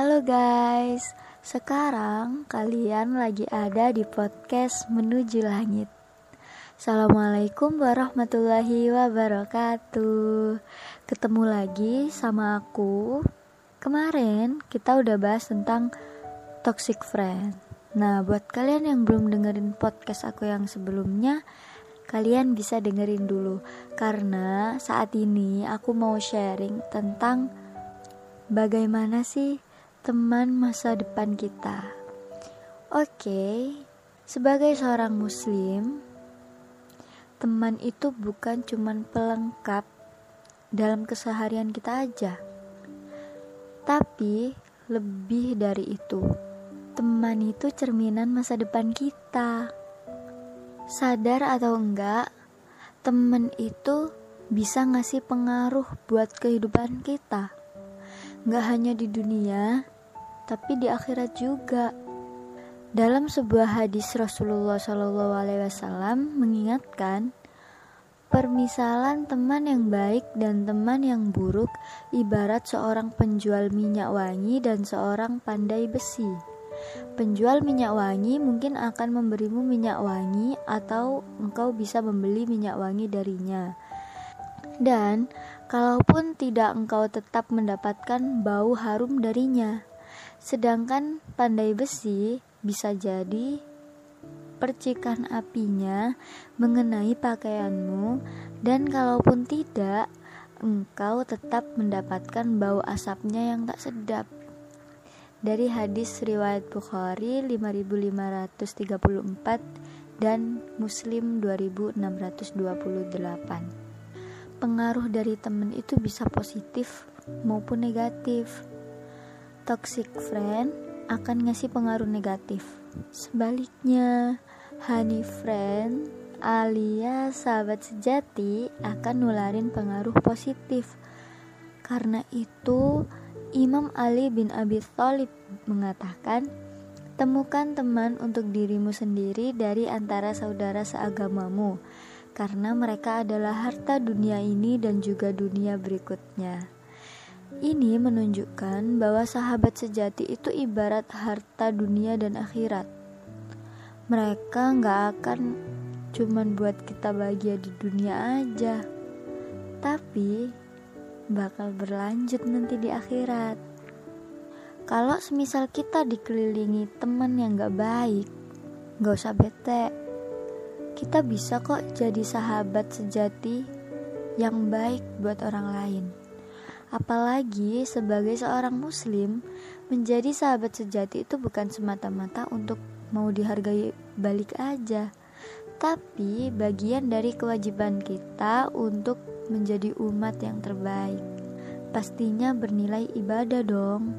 Halo guys, sekarang kalian lagi ada di podcast Menuju Langit. Assalamualaikum warahmatullahi wabarakatuh. Ketemu lagi sama aku. Kemarin kita udah bahas tentang toxic friend. Nah, buat kalian yang belum dengerin podcast aku yang sebelumnya, kalian bisa dengerin dulu karena saat ini aku mau sharing tentang bagaimana sih teman masa depan kita. Oke, sebagai seorang muslim, teman itu bukan cuman pelengkap dalam keseharian kita aja. Tapi lebih dari itu, teman itu cerminan masa depan kita. Sadar atau enggak, teman itu bisa ngasih pengaruh buat kehidupan kita nggak hanya di dunia, tapi di akhirat juga. Dalam sebuah hadis Rasulullah Wasallam mengingatkan, permisalan teman yang baik dan teman yang buruk ibarat seorang penjual minyak wangi dan seorang pandai besi. Penjual minyak wangi mungkin akan memberimu minyak wangi atau engkau bisa membeli minyak wangi darinya. Dan kalaupun tidak engkau tetap mendapatkan bau harum darinya. Sedangkan pandai besi bisa jadi percikan apinya mengenai pakaianmu dan kalaupun tidak engkau tetap mendapatkan bau asapnya yang tak sedap. Dari hadis riwayat Bukhari 5534 dan Muslim 2628 pengaruh dari temen itu bisa positif maupun negatif. Toxic friend akan ngasih pengaruh negatif. Sebaliknya, honey friend alias sahabat sejati akan nularin pengaruh positif. Karena itu, Imam Ali bin Abi Thalib mengatakan, temukan teman untuk dirimu sendiri dari antara saudara seagamamu karena mereka adalah harta dunia ini dan juga dunia berikutnya. Ini menunjukkan bahwa sahabat sejati itu ibarat harta dunia dan akhirat. Mereka nggak akan cuman buat kita bahagia di dunia aja, tapi bakal berlanjut nanti di akhirat. Kalau semisal kita dikelilingi teman yang gak baik, gak usah bete, kita bisa kok jadi sahabat sejati yang baik buat orang lain. Apalagi sebagai seorang muslim, menjadi sahabat sejati itu bukan semata-mata untuk mau dihargai balik aja, tapi bagian dari kewajiban kita untuk menjadi umat yang terbaik. Pastinya bernilai ibadah dong,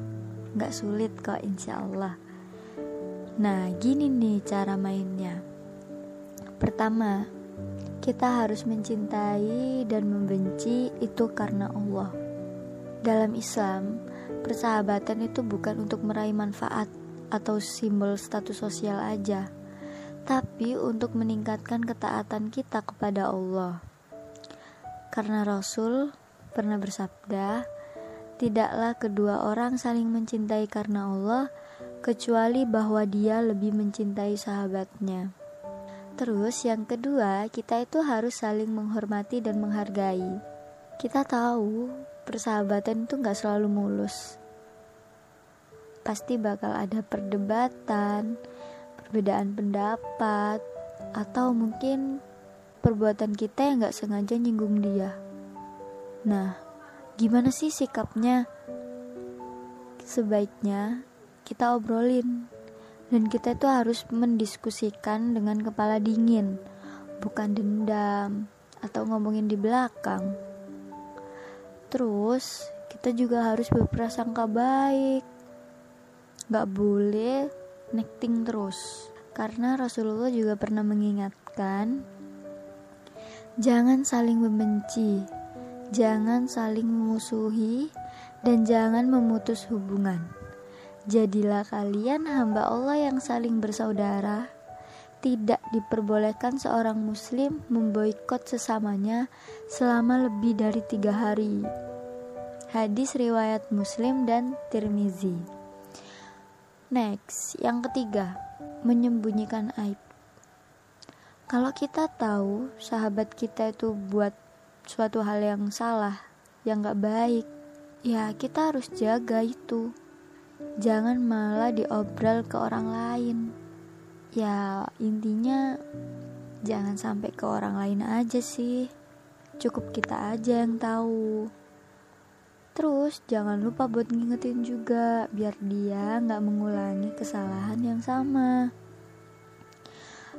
gak sulit kok insya Allah. Nah gini nih cara mainnya Pertama, kita harus mencintai dan membenci itu karena Allah. Dalam Islam, persahabatan itu bukan untuk meraih manfaat atau simbol status sosial aja, tapi untuk meningkatkan ketaatan kita kepada Allah. Karena Rasul pernah bersabda, "Tidaklah kedua orang saling mencintai karena Allah, kecuali bahwa Dia lebih mencintai sahabatnya." Terus yang kedua, kita itu harus saling menghormati dan menghargai. Kita tahu persahabatan itu nggak selalu mulus. Pasti bakal ada perdebatan, perbedaan pendapat, atau mungkin perbuatan kita yang nggak sengaja nyinggung dia. Nah, gimana sih sikapnya? Sebaiknya kita obrolin dan kita itu harus mendiskusikan dengan kepala dingin, bukan dendam atau ngomongin di belakang. Terus, kita juga harus berprasangka baik. Gak boleh nekting terus. Karena Rasulullah juga pernah mengingatkan, jangan saling membenci, jangan saling memusuhi, dan jangan memutus hubungan. Jadilah kalian hamba Allah yang saling bersaudara. Tidak diperbolehkan seorang muslim memboikot sesamanya selama lebih dari tiga hari. Hadis riwayat Muslim dan Tirmizi. Next, yang ketiga, menyembunyikan aib. Kalau kita tahu sahabat kita itu buat suatu hal yang salah, yang gak baik, ya kita harus jaga itu. Jangan malah diobrol ke orang lain. Ya, intinya jangan sampai ke orang lain aja sih. Cukup kita aja yang tahu. Terus jangan lupa buat ngingetin juga biar dia nggak mengulangi kesalahan yang sama.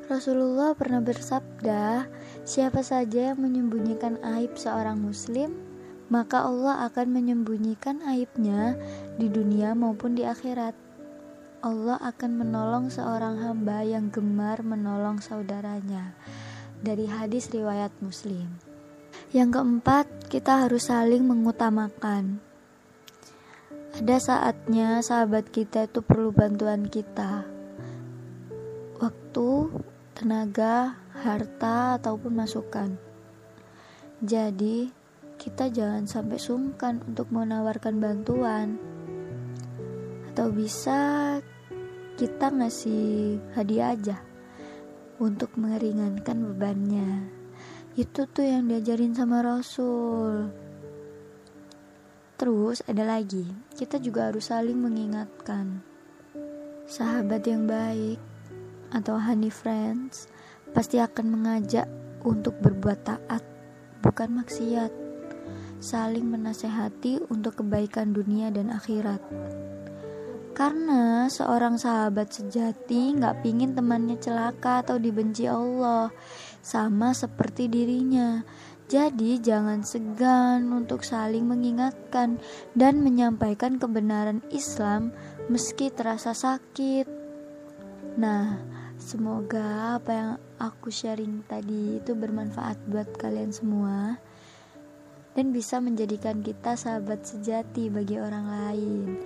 Rasulullah pernah bersabda, siapa saja yang menyembunyikan aib seorang muslim, maka Allah akan menyembunyikan aibnya di dunia maupun di akhirat. Allah akan menolong seorang hamba yang gemar menolong saudaranya. Dari hadis riwayat Muslim. Yang keempat, kita harus saling mengutamakan. Ada saatnya sahabat kita itu perlu bantuan kita. Waktu, tenaga, harta, ataupun masukan. Jadi, kita jangan sampai sungkan untuk menawarkan bantuan. Atau bisa kita ngasih hadiah aja untuk meringankan bebannya. Itu tuh yang diajarin sama Rasul. Terus ada lagi kita juga harus saling mengingatkan. Sahabat yang baik atau honey friends pasti akan mengajak untuk berbuat taat bukan maksiat saling menasehati untuk kebaikan dunia dan akhirat karena seorang sahabat sejati nggak pingin temannya celaka atau dibenci Allah, sama seperti dirinya. Jadi jangan segan untuk saling mengingatkan dan menyampaikan kebenaran Islam meski terasa sakit. Nah, semoga apa yang aku sharing tadi itu bermanfaat buat kalian semua dan bisa menjadikan kita sahabat sejati bagi orang lain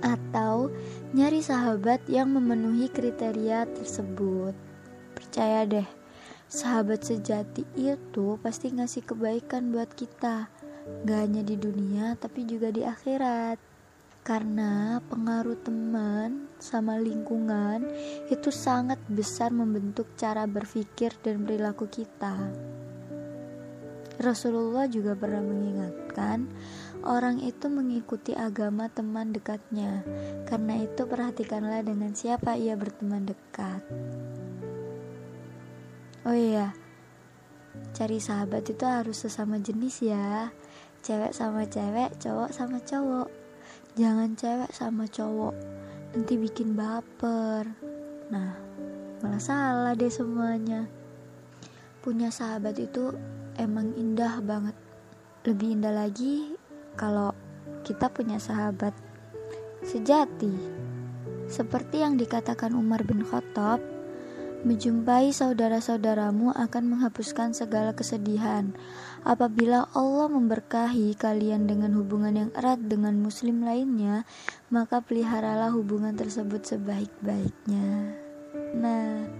atau nyari sahabat yang memenuhi kriteria tersebut. Percaya deh, sahabat sejati itu pasti ngasih kebaikan buat kita, gak hanya di dunia tapi juga di akhirat. Karena pengaruh teman sama lingkungan itu sangat besar membentuk cara berpikir dan perilaku kita. Rasulullah juga pernah mengingatkan, orang itu mengikuti agama teman dekatnya. Karena itu, perhatikanlah dengan siapa ia berteman dekat. Oh iya, cari sahabat itu harus sesama jenis ya. Cewek sama cewek, cowok sama cowok. Jangan cewek sama cowok, nanti bikin baper. Nah, malah salah deh semuanya. Punya sahabat itu emang indah banget. Lebih indah lagi kalau kita punya sahabat sejati. Seperti yang dikatakan Umar bin Khattab, menjumpai saudara-saudaramu akan menghapuskan segala kesedihan. Apabila Allah memberkahi kalian dengan hubungan yang erat dengan muslim lainnya, maka peliharalah hubungan tersebut sebaik-baiknya. Nah,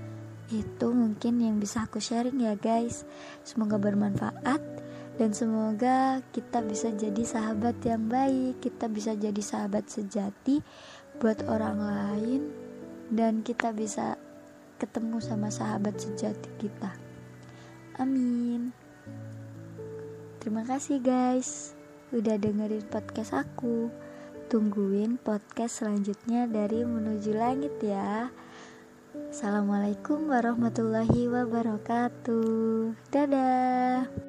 itu mungkin yang bisa aku sharing ya guys. Semoga bermanfaat dan semoga kita bisa jadi sahabat yang baik, kita bisa jadi sahabat sejati buat orang lain dan kita bisa ketemu sama sahabat sejati kita. Amin. Terima kasih guys udah dengerin podcast aku. Tungguin podcast selanjutnya dari Menuju Langit ya. Assalamualaikum warahmatullahi wabarakatuh. Dadah.